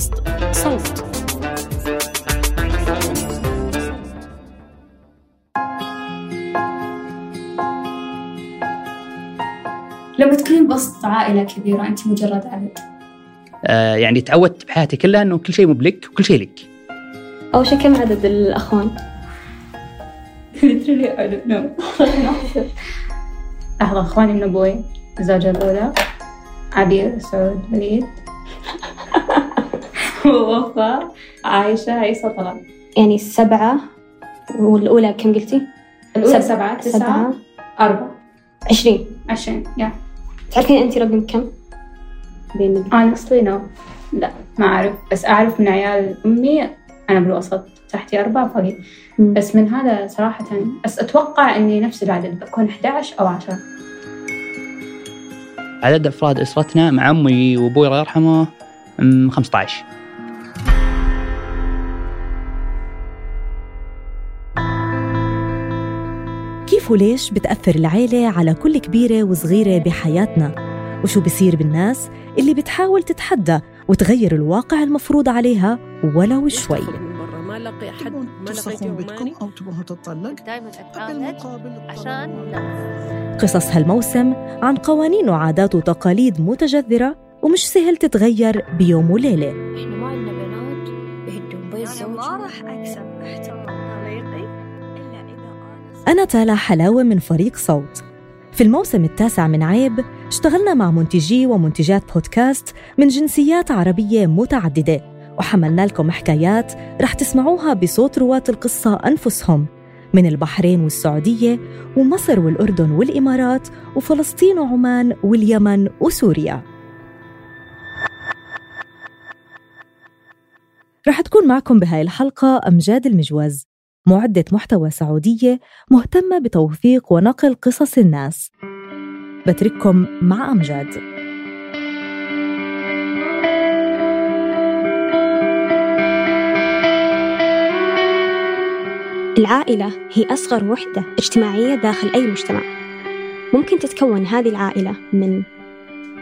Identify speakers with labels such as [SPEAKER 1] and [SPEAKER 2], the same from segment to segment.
[SPEAKER 1] بودكاست صوت.
[SPEAKER 2] لما تكونين بوسط عائلة كبيرة أنت مجرد عدد
[SPEAKER 3] آه يعني تعودت بحياتي كلها إنه كل شيء مو بلك وكل شيء لك.
[SPEAKER 4] أول شيء كم عدد الأخوان؟
[SPEAKER 2] literally I don't know. لحظة أخواني من أبوي الزوجة الأولى عبير سعود وليد. ووفاء عايشة عيسى طلال
[SPEAKER 4] يعني سبعة والأولى كم قلتي؟
[SPEAKER 2] الأولى
[SPEAKER 4] سب-
[SPEAKER 2] سبعة تسعة
[SPEAKER 4] سبعة.
[SPEAKER 2] أربعة.
[SPEAKER 4] عشرين.
[SPEAKER 2] عشرين يا.
[SPEAKER 4] تعرفين أنت رقم كم؟ بين
[SPEAKER 2] honestly no لا ما أعرف. بس أعرف من عيال أمي أنا بالوسط. تحتي أربعة فوقي. بس من هذا صراحة بس أتوقع إني نفس العدد بكون 11 أو 10
[SPEAKER 3] عدد أفراد أسرتنا مع أمي وأبوي الله يرحمه أم، 15
[SPEAKER 5] كيف وليش بتأثر العيلة على كل كبيرة وصغيرة بحياتنا؟ وشو بصير بالناس اللي بتحاول تتحدى وتغير الواقع المفروض عليها ولو شوي.
[SPEAKER 1] ما لقي حد
[SPEAKER 6] تبون
[SPEAKER 1] ما لقيت يوماني
[SPEAKER 6] أو تبون تطلق
[SPEAKER 7] دائما عشان
[SPEAKER 5] قصص هالموسم عن قوانين وعادات وتقاليد متجذرة ومش سهل تتغير بيوم وليلة.
[SPEAKER 7] إحنا ما عندنا بنات يهدون بيت
[SPEAKER 8] أنا ما
[SPEAKER 7] زوجهم
[SPEAKER 8] راح أكسب احترام. أنا
[SPEAKER 5] تالا حلاوة من فريق صوت. في الموسم التاسع من عيب اشتغلنا مع منتجي ومنتجات بودكاست من جنسيات عربية متعددة وحملنا لكم حكايات رح تسمعوها بصوت رواة القصة أنفسهم من البحرين والسعودية ومصر والأردن والإمارات وفلسطين وعمان واليمن وسوريا. رح تكون معكم بهاي الحلقة أمجاد المجوز. معدة محتوى سعودية مهتمة بتوثيق ونقل قصص الناس. بترككم مع أمجاد.
[SPEAKER 4] العائلة هي أصغر وحدة اجتماعية داخل أي مجتمع. ممكن تتكون هذه العائلة من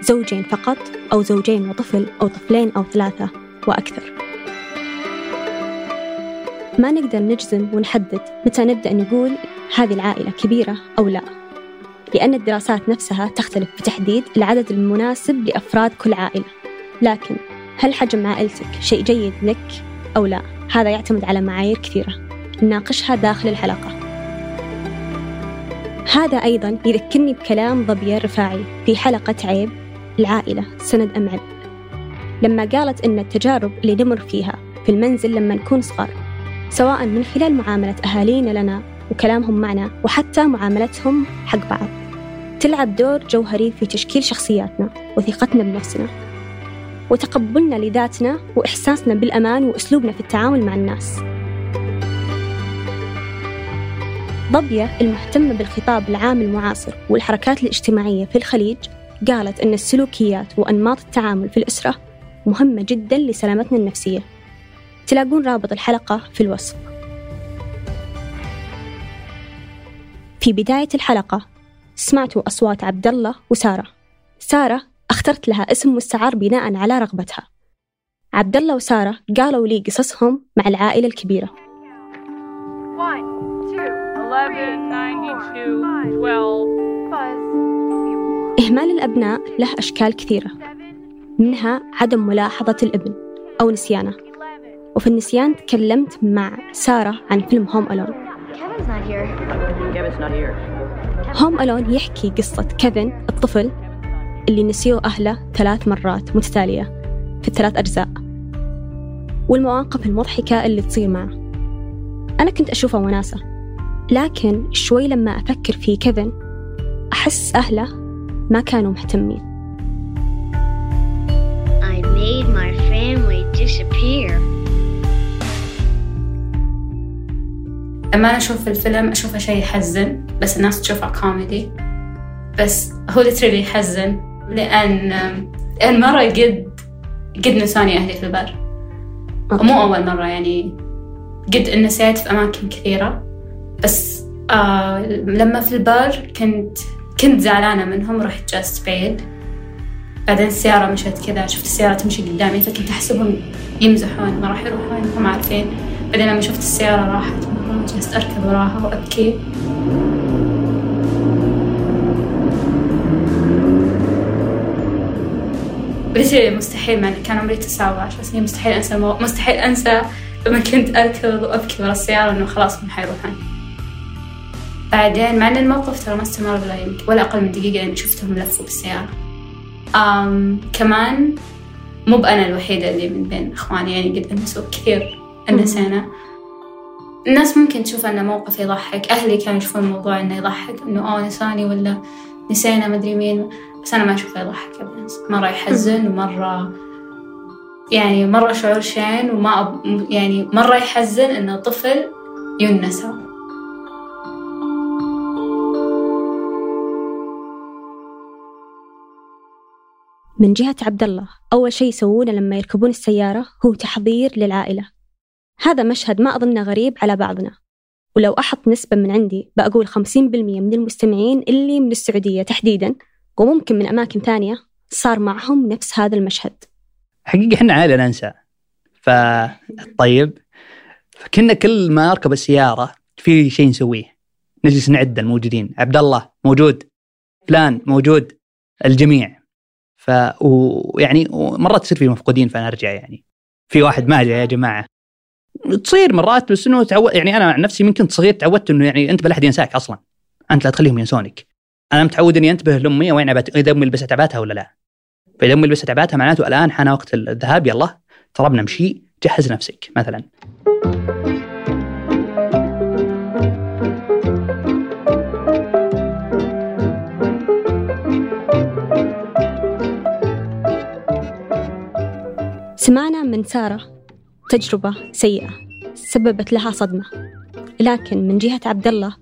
[SPEAKER 4] زوجين فقط أو زوجين وطفل أو طفلين أو ثلاثة وأكثر. ما نقدر نجزم ونحدد متى نبدأ نقول هذه العائلة كبيرة أو لا. لأن الدراسات نفسها تختلف بتحديد العدد المناسب لأفراد كل عائلة. لكن هل حجم عائلتك شيء جيد لك أو لا؟ هذا يعتمد على معايير كثيرة. نناقشها داخل الحلقة. هذا أيضا يذكرني بكلام ظبية الرفاعي في حلقة عيب العائلة سند أم عب لما قالت إن التجارب اللي نمر فيها في المنزل لما نكون صغار سواء من خلال معاملة أهالينا لنا وكلامهم معنا وحتى معاملتهم حق بعض. تلعب دور جوهري في تشكيل شخصياتنا وثقتنا بنفسنا وتقبلنا لذاتنا وإحساسنا بالأمان وأسلوبنا في التعامل مع الناس. ضبية المهتمة بالخطاب العام المعاصر والحركات الاجتماعية في الخليج قالت أن السلوكيات وأنماط التعامل في الأسرة مهمة جدا لسلامتنا النفسية. تلاقون رابط الحلقة في الوصف. في بداية الحلقة سمعتوا أصوات عبد الله وسارة. سارة أخترت لها اسم مستعار بناء على رغبتها. عبد الله وسارة قالوا لي قصصهم مع العائلة الكبيرة.
[SPEAKER 8] 1, 2, 11, 92, 12,
[SPEAKER 4] إهمال الأبناء له أشكال كثيرة منها عدم ملاحظة الابن أو نسيانه. وفي النسيان تكلمت مع سارة عن فيلم هوم ألون. هوم ألون يحكي قصة كيفن الطفل اللي نسيوه أهله ثلاث مرات متتالية في الثلاث أجزاء. والمواقف المضحكة اللي تصير معه. أنا كنت أشوفها وناسة. لكن شوي لما أفكر في كيفن أحس أهله ما كانوا مهتمين.
[SPEAKER 7] I made my family disappear.
[SPEAKER 2] لما أنا أشوف الفيلم أشوفه شيء يحزن بس الناس تشوفه كوميدي. بس هو لتريلي يحزن لأن لأن مرة قد قد نساني أهلي في البر. مو أول مرة يعني قد نسيت في أماكن كثيرة. بس آه لما في البر كنت كنت زعلانة منهم رحت جلست بعيد. بعدين السيارة مشت كذا شفت السيارة تمشي قدامي فكنت أحسبهم يمزحون ما راح يروحون هم عارفين. بعدين لما شفت السيارة راحت. مرة جلست أركض وراها وأبكي. بديت مستحيل مع كان عمري تسعة وعشر سنين مستحيل أنسى المو... مستحيل أنسى لما كنت أركض وأبكي ورا السيارة إنه خلاص هم حيروحون. بعدين مع إن الموقف ترى ما استمر ولا يمكن ولا أقل من دقيقة لأن شفتهم لفوا بالسيارة. أم كمان مو بأنا الوحيدة اللي من بين إخواني يعني قد أنسوا كثير أنسينا. الناس ممكن تشوف أنه موقف يضحك. أهلي كانوا يشوفون الموضوع إنه يضحك إنه أوه نساني ولا نسينا مدري مين بس أنا ما أشوفه يضحك أبدا. مرة يحزن ومرة يعني مرة شعور شين وما أب... يعني مرة يحزن إنه طفل ينسى
[SPEAKER 4] من جهة عبد الله أول شيء يسوونه لما يركبون السيارة هو تحضير للعائلة. هذا مشهد ما أظنه غريب على بعضنا. ولو أحط نسبة من عندي بقول 50% من المستمعين اللي من السعودية تحديدا وممكن من أماكن ثانية صار معهم نفس هذا المشهد.
[SPEAKER 3] حقيقة إحنا عائلة ننسى. ف طيب فكنا كل ما أركب السيارة في شيء نسويه. نجلس نعد الموجودين. عبد الله موجود. فلان موجود. الجميع. ف ويعني مرات تصير في مفقودين فأنا أرجع يعني. في واحد ما جاء يا جماعة. تصير مرات بس إنه تعود يعني أنا عن نفسي من كنت صغير تعودت إنه يعني أنت بلا ينساك أصلا. أنت لا تخليهم ينسونك. أنا متعود إني أنتبه لأمي وين عبات إذا أمي لبست عباتها ولا لا. فإذا أمي لبست عباتها معناته الآن حان وقت الذهاب يلا ترى بنمشي جهز نفسك مثلا.
[SPEAKER 4] سمعنا من سارة. تجربة سيئة سببت لها صدمة. لكن من جهة عبد الله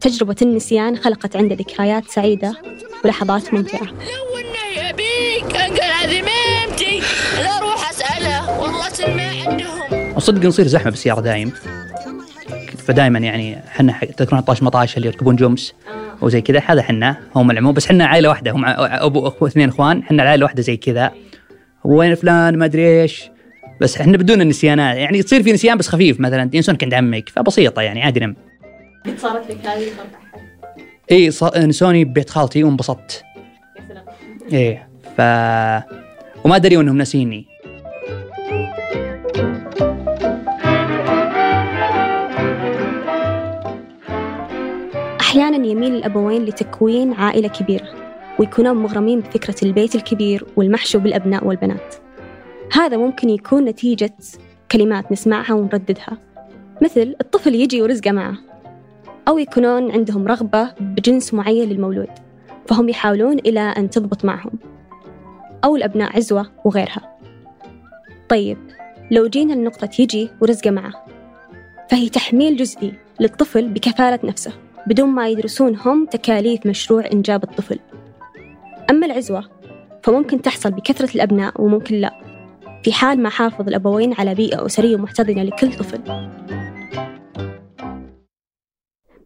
[SPEAKER 4] تجربة النسيان خلقت عنده ذكريات سعيدة ولحظات ممتعة.
[SPEAKER 6] لو انه يبيك انقل ذميمتي لا أروح اساله والله ما عندهم
[SPEAKER 3] وصدق نصير زحمة بالسيارة دايم. فدائما يعني إحنا تذكرون 13 مطاش اللي يركبون جمس وزي كذا هذا إحنا هم العموم بس إحنا عائلة واحدة هم أبو اخو اثنين إخوان إحنا العائلة واحدة زي كذا. وين فلان؟ ما أدري إيش. بس إحنا بدون النسيانات. يعني تصير في نسيان بس خفيف مثلا. ينسونك عند عمك فبسيطة يعني عادي نم.
[SPEAKER 2] قد صارت لك هذه
[SPEAKER 3] إي ص- نسوني ببيت خالتي وانبسطت. إيه ف وما دريوا انهم ناسيني.
[SPEAKER 4] أحيانا يميل الأبوين لتكوين عائلة كبيرة ويكونون مغرمين بفكرة البيت الكبير والمحشو بالأبناء والبنات. هذا ممكن يكون نتيجة كلمات نسمعها ونرددها. مثل الطفل يجي ورزقه معه أو يكونون عندهم رغبة بجنس معين للمولود فهم يحاولون إلى أن تضبط معهم أو الأبناء عزوة وغيرها. طيب لو جينا لنقطة يجي ورزقه معه فهي تحميل جزئي للطفل بكفالة نفسه بدون ما يدرسون هم تكاليف مشروع إنجاب الطفل. أما العزوة فممكن تحصل بكثرة الأبناء وممكن لا. في حال ما حافظ الأبوين على بيئة أسرية محتضنة لكل طفل.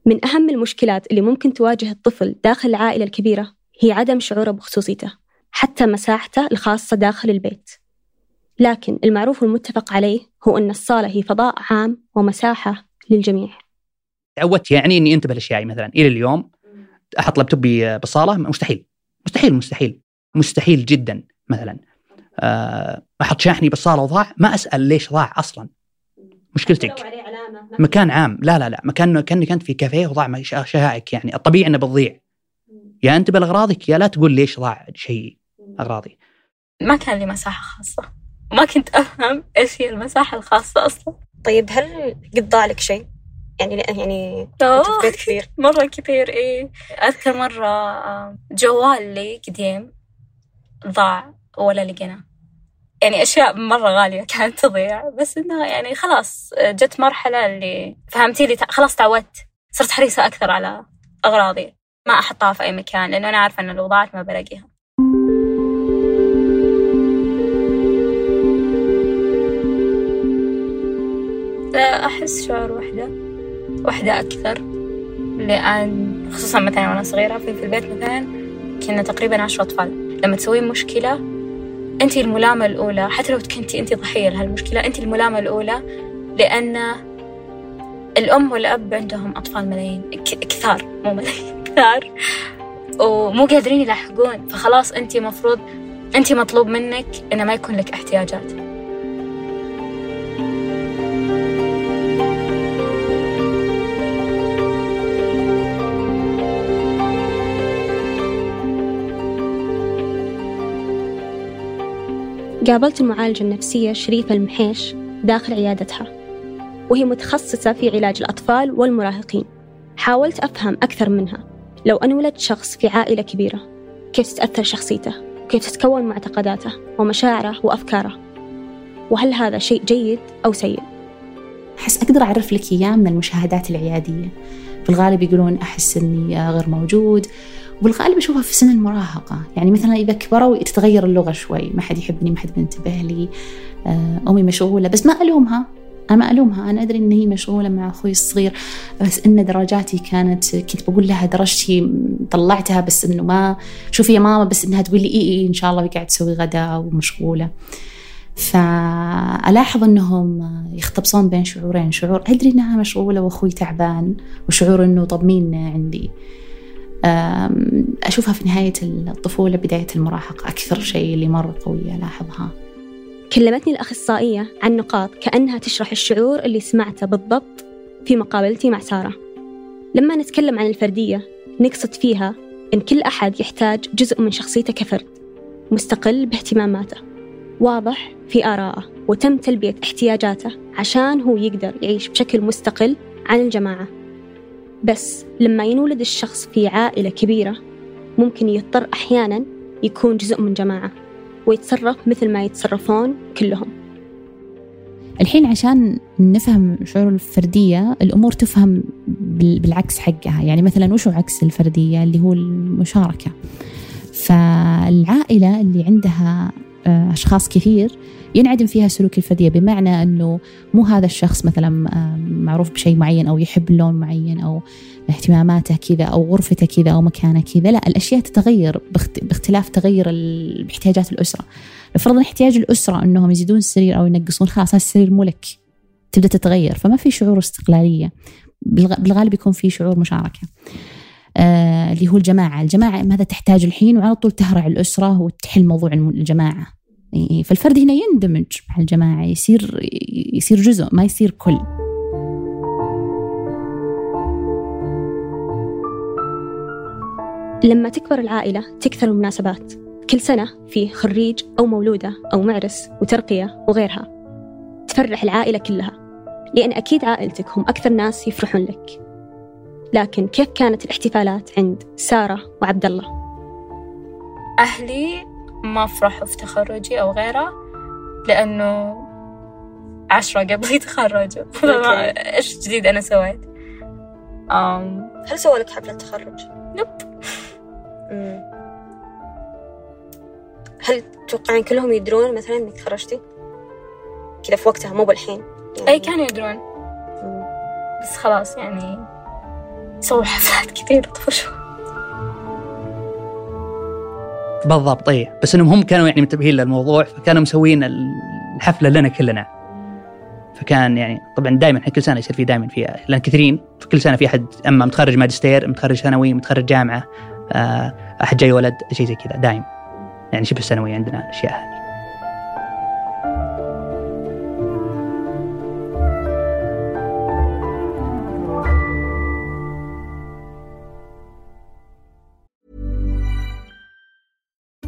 [SPEAKER 4] من أهم المشكلات اللي ممكن تواجه الطفل داخل العائلة الكبيرة هي عدم شعوره بخصوصيته حتى مساحته الخاصة داخل البيت. لكن المعروف والمتفق عليه هو أن الصالة هي فضاء عام ومساحة للجميع.
[SPEAKER 3] تعودت يعني إني أنتبه لاشيائي مثلا إلى اليوم أحط لابتوبي بالصاله مستحيل مستحيل مستحيل مستحيل جدا مثلا. أحط شاحني بالصالة وضاع ما أسأل ليش ضاع أصلا. مشكلتك. مكان عام. لا لا لا. مكان كأنك أنت في كافيه وضاع شهائك يعني. الطبيعي إنه بتضيع. يا انتبه لاغراضك يا لا تقول ليش ضاع شيء أغراضي.
[SPEAKER 2] ما كان لي مساحة خاصة. ما كنت أفهم إيش هي المساحة الخاصة أصلا.
[SPEAKER 4] طيب هل قد ضاع لك شيء؟ يعني يعني في بيت كبير.
[SPEAKER 2] مرة كثير إيه. أذكر مرة آه، جوال لي قديم ضاع ولا لقيناه. يعني أشياء مرة غالية كانت تضيع. بس إنها يعني خلاص جت مرحلة اللي فهمتي لي خلاص تعودت. صرت حريصة أكثر على أغراضي. ما أحطها في أي مكان لأنه أنا عارفة إنه لو ضاعت ما بلاقيها. لا أحس شعور وحدة وحدة أكثر. لأن خصوصا مثلا وأنا صغيرة في, في البيت مثلا كنا تقريبا عشرة أطفال. لما تسوين مشكلة أنت الملامة الأولى حتى لو كنتي أنت ضحية لهالمشكلة أنت الملامة الأولى لأن الأم والأب عندهم أطفال ملايين كثار مو ملايين كثار ومو قادرين يلاحقون فخلاص أنت مفروض أنت مطلوب منك إنه ما يكون لك احتياجات.
[SPEAKER 4] قابلت المعالجة النفسية شريفة المحيش داخل عيادتها وهي متخصصة في علاج الأطفال والمراهقين. حاولت أفهم أكثر منها. لو انولد شخص في عائلة كبيرة كيف تتأثر شخصيته؟ وكيف تتكون معتقداته ومشاعره وأفكاره؟ وهل هذا شيء جيد أو سيء؟
[SPEAKER 9] أحس أقدر أعرف لك إياه من المشاهدات العيادية. في الغالب يقولون أحس إني غير موجود وبالغالب أشوفها في سن المراهقة. يعني مثلا إذا كبروا تتغير اللغة شوي. ما حد يحبني ما حد بينتبه لي. آه، أمي مشغولة. بس ما ألومها. أنا ما ألومها. أنا أدري إن هي مشغولة مع أخوي الصغير. بس إن درجاتي كانت كنت بقول لها درجتي طلعتها بس إنه ما شوفي يا ماما بس إنها تقول لي إي إي إن شاء الله قاعد تسوي غدا ومشغولة. فألاحظ أنهم يختبصون بين شعورين. شعور أدري أنها مشغولة وأخوي تعبان وشعور أنه طب مين عندي؟ أشوفها في نهاية الطفولة بداية المراهقة. أكثر شيء اللي مرة قوية ألاحظها.
[SPEAKER 4] كلمتني الأخصائية عن نقاط كأنها تشرح الشعور اللي سمعته بالضبط في مقابلتي مع سارة. لما نتكلم عن الفردية نقصد فيها إن كل أحد يحتاج جزء من شخصيته كفرد مستقل باهتماماته. واضح في آرائه وتم تلبية احتياجاته عشان هو يقدر يعيش بشكل مستقل عن الجماعة. بس لما ينولد الشخص في عائلة كبيرة ممكن يضطر أحيانا يكون جزء من جماعة ويتصرف مثل ما يتصرفون كلهم.
[SPEAKER 9] الحين عشان نفهم شعور الفردية الأمور تفهم بال- بالعكس حقها. يعني مثلا وشو عكس الفردية؟ اللي هو المشاركة. فالعائلة اللي عندها أشخاص كثير ينعدم فيها سلوك الفردية بمعنى أنه مو هذا الشخص مثلا آه، معروف بشيء معين أو يحب لون معين أو اهتماماته كذا أو غرفته كذا أو مكانه كذا لا الأشياء تتغير باخت- باختلاف تغير باحتياجات الأسرة. فرضا احتياج الأسرة أنهم يزيدون السرير أو ينقصون خلاص هذا السرير مو لك تبدأ تتغير فما في شعور استقلالية. بالغ- بالغالب يكون في شعور مشاركة. آه اللي هو الجماعة. الجماعة ماذا تحتاج الحين؟ وعلى طول تهرع الأسرة وتحل موضوع الجماعة. فالفرد هنا يندمج مع الجماعة. يصير يصير جزء ما يصير كل.
[SPEAKER 4] لما تكبر العائلة تكثر المناسبات. كل سنة في خريج أو مولودة أو معرس وترقية وغيرها. تفرح العائلة كلها. لأن أكيد عائلتك هم أكثر ناس يفرحون لك. لكن كيف كانت الاحتفالات عند سارة وعبد الله؟
[SPEAKER 2] أهلي ما فرحوا في تخرجي أو غيره لأنه عشرة قبل يتخرجوا. فما إيش جديد أنا سويت. أم
[SPEAKER 4] هل سووا لك حفلة تخرج؟
[SPEAKER 2] نب
[SPEAKER 4] هل تتوقعين كلهم يدرون مثلا إنك تخرجتي؟ كذا في وقتها مو بالحين.
[SPEAKER 2] أي كانوا يدرون. بس خلاص يعني سووا حفلات كثير طفشوا
[SPEAKER 3] بالضبط إيه. بس إنهم هم كانوا يعني منتبهين للموضوع فكانوا مسوين الحفلة لنا كلنا. فكان يعني طبعا دائما إحنا كل سنة يصير في دائما فيها. لأن كثيرين في كل سنة في أحد أما متخرج ماجستير متخرج ثانوي متخرج جامعة آه أحد جاي ولد شيء زي كذا دايم يعني شبه سنوي عندنا الاشياء هذه.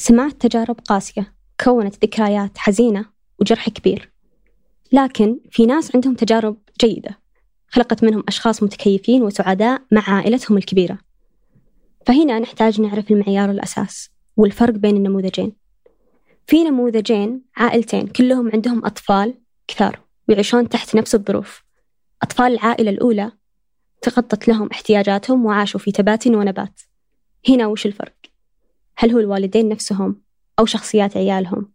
[SPEAKER 4] سمعت تجارب قاسية كونت ذكريات حزينة وجرح كبير. لكن في ناس عندهم تجارب جيدة خلقت منهم أشخاص متكيفين وسعداء مع عائلتهم الكبيرة. فهنا نحتاج نعرف المعيار الأساس والفرق بين النموذجين. في نموذجين عائلتين كلهم عندهم أطفال كثار ويعيشون تحت نفس الظروف. أطفال العائلة الأولى تغطت لهم احتياجاتهم وعاشوا في تبات ونبات. هنا وش الفرق؟ هل هو الوالدين نفسهم أو شخصيات عيالهم؟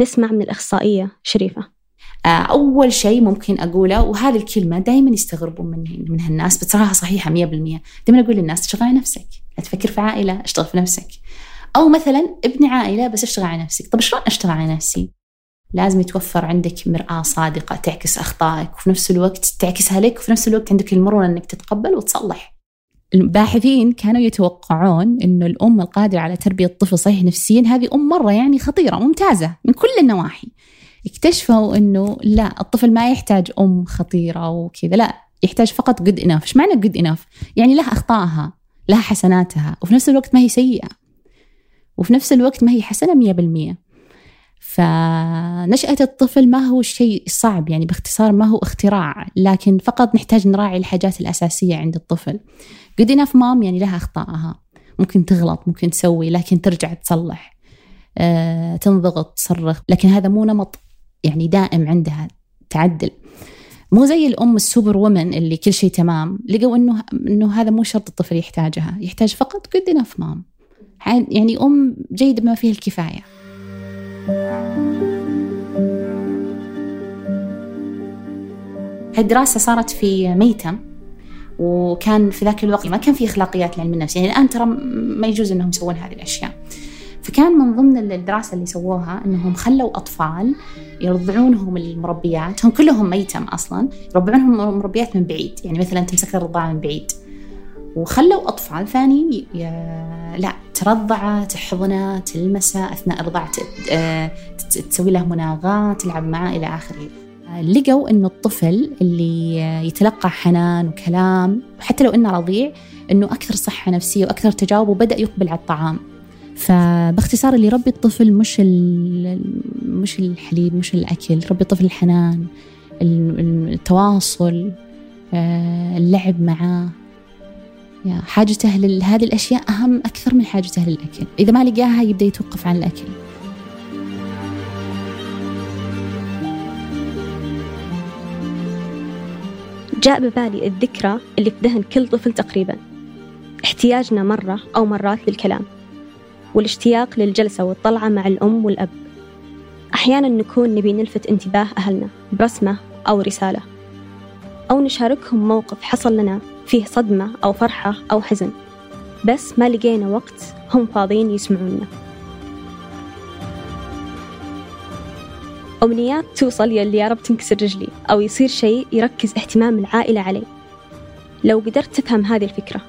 [SPEAKER 4] نسمع من الأخصائية شريفة.
[SPEAKER 9] آه، أول شيء ممكن أقوله وهذه الكلمة دائما يستغربون من منها الناس بصراحة صحيحة 100% دائما أقول للناس اشتغل على نفسك لا تفكر في عائلة اشتغل في نفسك. أو مثلا ابني عائلة بس اشتغل على نفسك. طب شلون أشتغل على نفسي؟ لازم يتوفر عندك مرآة صادقة تعكس أخطائك وفي نفس الوقت تعكسها لك وفي نفس الوقت عندك المرونة أنك تتقبل وتصلح. الباحثين كانوا يتوقعون إنه الأم القادرة على تربية الطفل صحيح نفسيا هذه أم مرة يعني خطيرة ممتازة من كل النواحي. اكتشفوا إنه لا الطفل ما يحتاج أم خطيرة وكذا لا يحتاج فقط جود اناف إيش معنى جود اناف يعني لها أخطائها لها حسناتها وفي نفس الوقت ما هي سيئة وفي نفس الوقت ما هي حسنة 100% فنشأة الطفل ما هو شيء صعب يعني باختصار ما هو اختراع لكن فقط نحتاج نراعي الحاجات الأساسية عند الطفل. Good enough mom يعني لها أخطائها. ممكن تغلط ممكن تسوي لكن ترجع تصلح. أه، تنضغط تصرخ. لكن هذا مو نمط يعني دائم عندها تعدل. مو زي الأم السوبر وومن اللي كل شيء تمام لقوا إنه إنه هذا مو شرط الطفل يحتاجها. يحتاج فقط good enough mom. يعني أم جيدة بما فيه الكفاية. هالدراسة صارت في ميتم وكان في ذاك الوقت ما كان في إخلاقيات لعلم النفس. يعني الآن ترى ما يجوز إنهم يسوون هذه الأشياء. فكان من ضمن الدراسة اللي سووها إنهم خلوا أطفال يرضعونهم المربيات. هم كلهم ميتم أصلا يرضعونهم مربيات من بعيد. يعني مثلا تمسك الرضاعة من بعيد. وخلوا أطفال ثانيين لا ترضعه تحضنه تلمسه أثناء الرضاعة آه، تسوي له مناغاه تلعب معه إلى آخره. لقوا انه الطفل اللي يتلقى حنان وكلام حتى لو إنه رضيع إنه أكثر صحة نفسية وأكثر تجاوب وبدأ يقبل على الطعام. فباختصار اللي يربي الطفل مش مش الحليب مش الأكل ربي الطفل الحنان التواصل آه، اللعب معاه. حاجته لهذه الأشياء أهم أكثر من حاجته للاكل إذا ما لقاها يبدأ يتوقف عن الأكل.
[SPEAKER 4] جاء ببالي الذكرى اللي في ذهن كل طفل تقريبا. احتياجنا مرة أو مرات للكلام والاشتياق للجلسة والطلعة مع الأم والأب. أحيانا نكون نبي نلفت انتباه أهلنا برسمة أو رسالة أو نشاركهم موقف حصل لنا. فيه صدمة أو فرحة أو حزن. بس ما لقينا وقت هم فاضيين يسمعونا. أمنيات توصل يلي يا رب تنكسر رجلي أو يصير شيء يركز اهتمام العائلة عليه. لو قدرت تفهم هذه الفكرة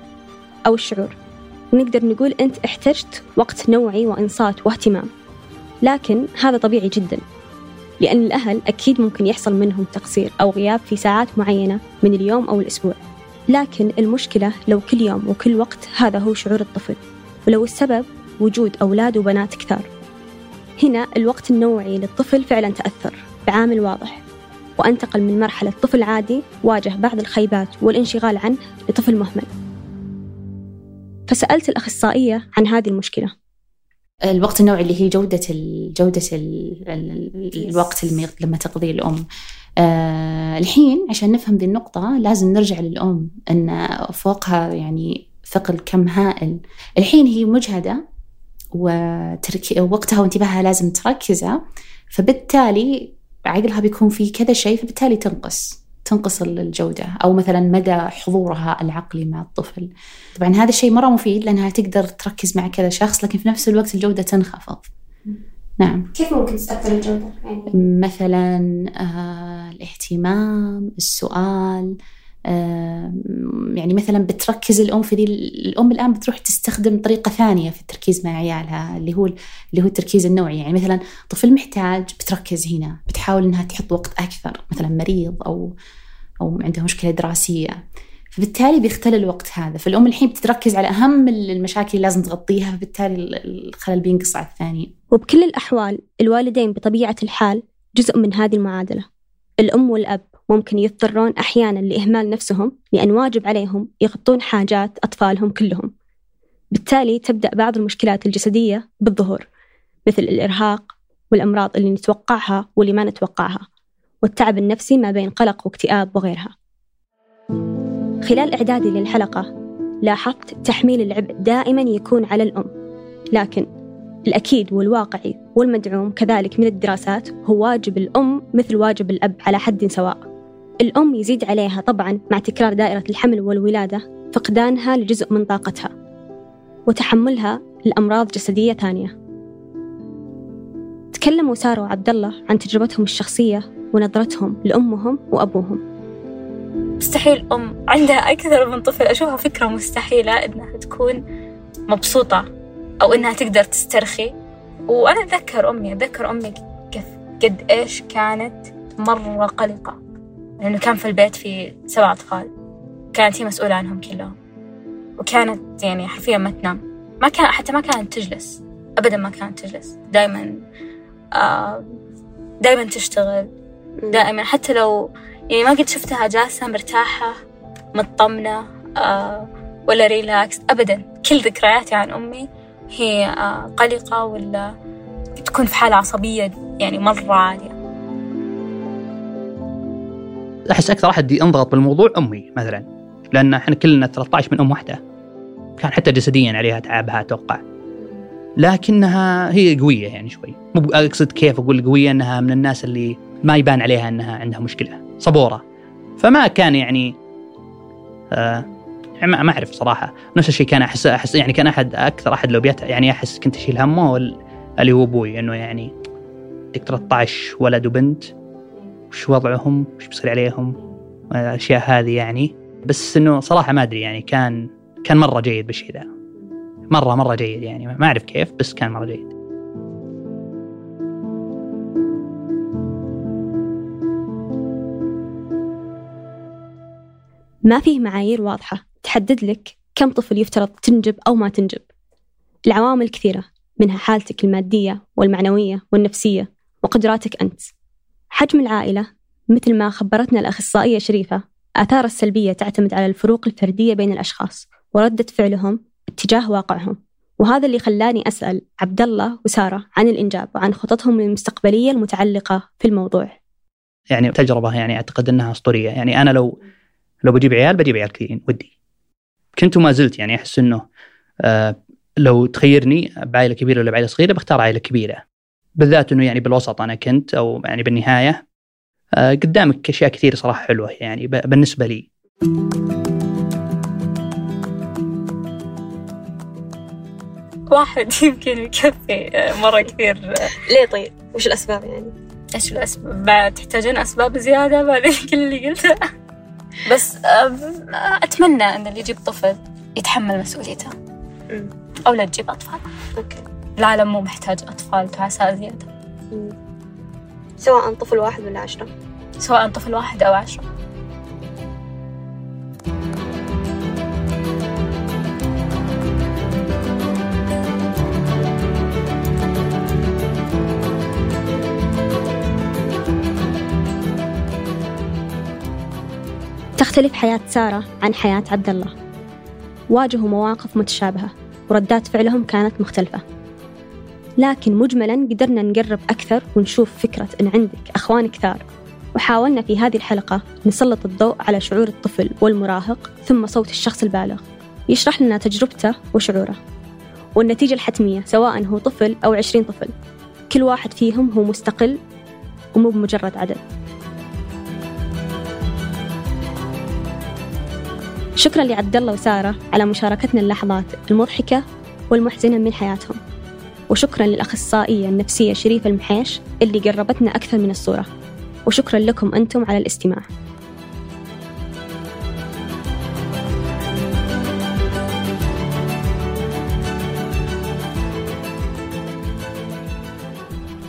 [SPEAKER 4] أو الشعور نقدر نقول أنت احتجت وقت نوعي وإنصات واهتمام. لكن هذا طبيعي جدا لأن الأهل أكيد ممكن يحصل منهم تقصير أو غياب في ساعات معينة من اليوم أو الأسبوع. لكن المشكلة لو كل يوم وكل وقت هذا هو شعور الطفل ولو السبب وجود أولاد وبنات كثار. هنا الوقت النوعي للطفل فعلا تأثر بعامل واضح وأنتقل من مرحلة طفل عادي واجه بعض الخيبات والانشغال عنه لطفل مهمل. فسألت الأخصائية عن هذه المشكلة.
[SPEAKER 9] الوقت النوعي اللي هي جودة ال جودة ال ال الوقت لما تقضيه الأم. آه الحين عشان نفهم ذي النقطة لازم نرجع للأم أن فوقها يعني ثقل كم هائل. الحين هي مجهدة وترك وقتها وانتباهها لازم تركزه فبالتالي عقلها بيكون في كذا شيء فبالتالي تنقص تنقص الجودة أو مثلا مدى حضورها العقلي مع الطفل. طبعا هذا الشيء مرة مفيد لأنها تقدر تركز مع كذا شخص لكن في نفس الوقت الجودة تنخفض. نعم.
[SPEAKER 2] كيف ممكن تتأثر الجودة؟
[SPEAKER 9] مثلا آه الاهتمام السؤال آه يعني مثلا بتركز الأم في ذي الأم الآن بتروح تستخدم طريقة ثانية في التركيز مع عيالها اللي هو اللي هو التركيز النوعي. يعني مثلا طفل محتاج بتركز هنا بتحاول إنها تحط وقت أكثر مثلا مريض أو أو عندها مشكلة دراسية. فبالتالي بيختل الوقت هذا. فالأم الحين بتركز على أهم المشاكل اللي لازم تغطيها فبالتالي الخلل بينقص على الثاني.
[SPEAKER 4] وبكل الأحوال الوالدين بطبيعة الحال جزء من هذه المعادلة. الأم والأب ممكن يضطرون أحيانا لإهمال نفسهم لأن واجب عليهم يغطون حاجات أطفالهم كلهم. بالتالي تبدأ بعض المشكلات الجسدية بالظهور مثل الإرهاق والأمراض اللي نتوقعها واللي ما نتوقعها والتعب النفسي ما بين قلق واكتئاب وغيرها. خلال إعدادي للحلقة لاحظت تحميل العبء دائما يكون على الأم. لكن الأكيد والواقعي والمدعوم كذلك من الدراسات هو واجب الأم مثل واجب الأب على حد سواء. الأم يزيد عليها طبعا مع تكرار دائرة الحمل والولادة فقدانها لجزء من طاقتها وتحملها لأمراض جسدية ثانية. تكلموا سارة وعبد الله عن تجربتهم الشخصية ونظرتهم لأمهم وأبوهم.
[SPEAKER 2] مستحيل. أم عندها أكثر من طفل. أشوفها فكرة مستحيلة إنها تكون مبسوطة أو إنها تقدر تسترخي. وأنا أتذكر أمي أتذكر أمي كيف قد إيش كانت مرة قلقة. لأنه كان في البيت في سبع أطفال. كانت هي مسؤولة عنهم كلهم. وكانت يعني حرفيا ما تنام. ما كان حتى ما كانت تجلس. أبدا ما كانت تجلس. دائما آه دائما تشتغل. دائما حتى لو يعني ما قد شفتها جالسة مرتاحة مطمنة آه ولا ريلاكس أبدا. كل ذكرياتي عن أمي هي آه قلقة ولا تكون في حالة عصبية يعني مرة عالية.
[SPEAKER 3] أحس أكثر احد ينضغط بالموضوع أمي مثلا لأن إحنا كلنا 13 من أم واحدة. كان حتى جسديا عليها تعبها أتوقع. لكنها هي قوية يعني شوي. مو اقصد كيف أقول قوية إنها من الناس اللي ما يبان عليها إنها عندها مشكلة. صبورة. فما كان يعني آه ما أعرف صراحة. نفس الشيء كان احس أحس يعني كان احد أكثر أحد لو بيت يعني أحس كنت أشيل همه اللي هو أبوي إنه يعني عندك 13 ولد وبنت وش وضعهم وش بيصير عليهم الأشياء هذه يعني. بس إنه صراحة ما أدري يعني كان كان مرة جيد بالشيء ذا. مره مرة جيد يعني. ما أعرف كيف بس كان مرة جيد.
[SPEAKER 4] ما فيه معايير واضحة تحدد لك كم طفل يفترض تنجب أو ما تنجب. العوامل كثيرة منها حالتك المادية والمعنوية والنفسية وقدراتك أنت. حجم العائلة مثل ما خبرتنا الأخصائية شريفة آثار السلبية تعتمد على الفروق الفردية بين الأشخاص وردة فعلهم اتجاه واقعهم. وهذا اللي خلاني أسأل عبد الله وسارة عن الإنجاب وعن خططهم المستقبلية المتعلقة في الموضوع.
[SPEAKER 3] يعني تجربة يعني أعتقد أنها أسطورية. يعني أنا لو لو بجيب عيال بجيب عيال كثيرين ودي كنت وما زلت يعني أحس أنه آه لو تخيرني بعائلة كبيرة ولا بعائلة صغيرة بختار عائلة كبيرة بالذات أنه يعني بالوسط أنا كنت أو يعني بالنهاية آه قدامك أشياء كثير صراحة حلوة يعني بالنسبة لي
[SPEAKER 2] واحد يمكن يكفي مرة كثير
[SPEAKER 4] ليه طيب؟ وش الأسباب يعني؟
[SPEAKER 2] إيش الأسباب؟ بعد تحتاجين أسباب زيادة بعد كل اللي قلته بس أتمنى إن اللي يجيب طفل يتحمل مسؤوليته. أو لا تجيب أطفال.
[SPEAKER 4] أوكي.
[SPEAKER 2] العالم مو محتاج أطفال تعساء زيادة.
[SPEAKER 4] سواء طفل واحد ولا عشرة.
[SPEAKER 2] سواء طفل واحد أو عشرة.
[SPEAKER 4] تختلف حياة سارة عن حياة عبد الله واجهوا مواقف متشابهة وردات فعلهم كانت مختلفة. لكن مجملا قدرنا نقرب أكثر ونشوف فكرة أن عندك أخوان كثار. وحاولنا في هذه الحلقة نسلط الضوء على شعور الطفل والمراهق ثم صوت الشخص البالغ. يشرح لنا تجربته وشعوره. والنتيجة الحتمية سواء هو طفل أو عشرين طفل. كل واحد فيهم هو مستقل ومو بمجرد عدد. شكرا لعبد الله وسارة على مشاركتنا اللحظات المضحكة والمحزنة من حياتهم. وشكرا للأخصائية النفسية شريفة المحيش اللي قربتنا أكثر من الصورة. وشكرا لكم أنتم على الاستماع.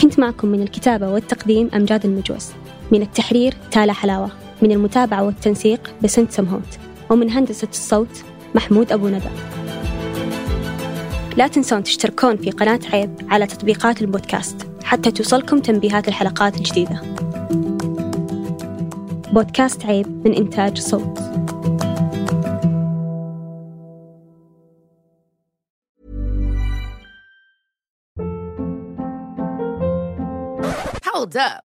[SPEAKER 4] كنت معكم من الكتابة والتقديم أمجاد المجوس. من التحرير تالا حلاوة. من المتابعة والتنسيق بسنت سمهوت. ومن هندسة الصوت محمود أبو ندى. لا تنسون تشتركون في قناة عيب على تطبيقات البودكاست حتى توصلكم تنبيهات الحلقات الجديدة. بودكاست عيب من إنتاج صوت.
[SPEAKER 10] Hold up.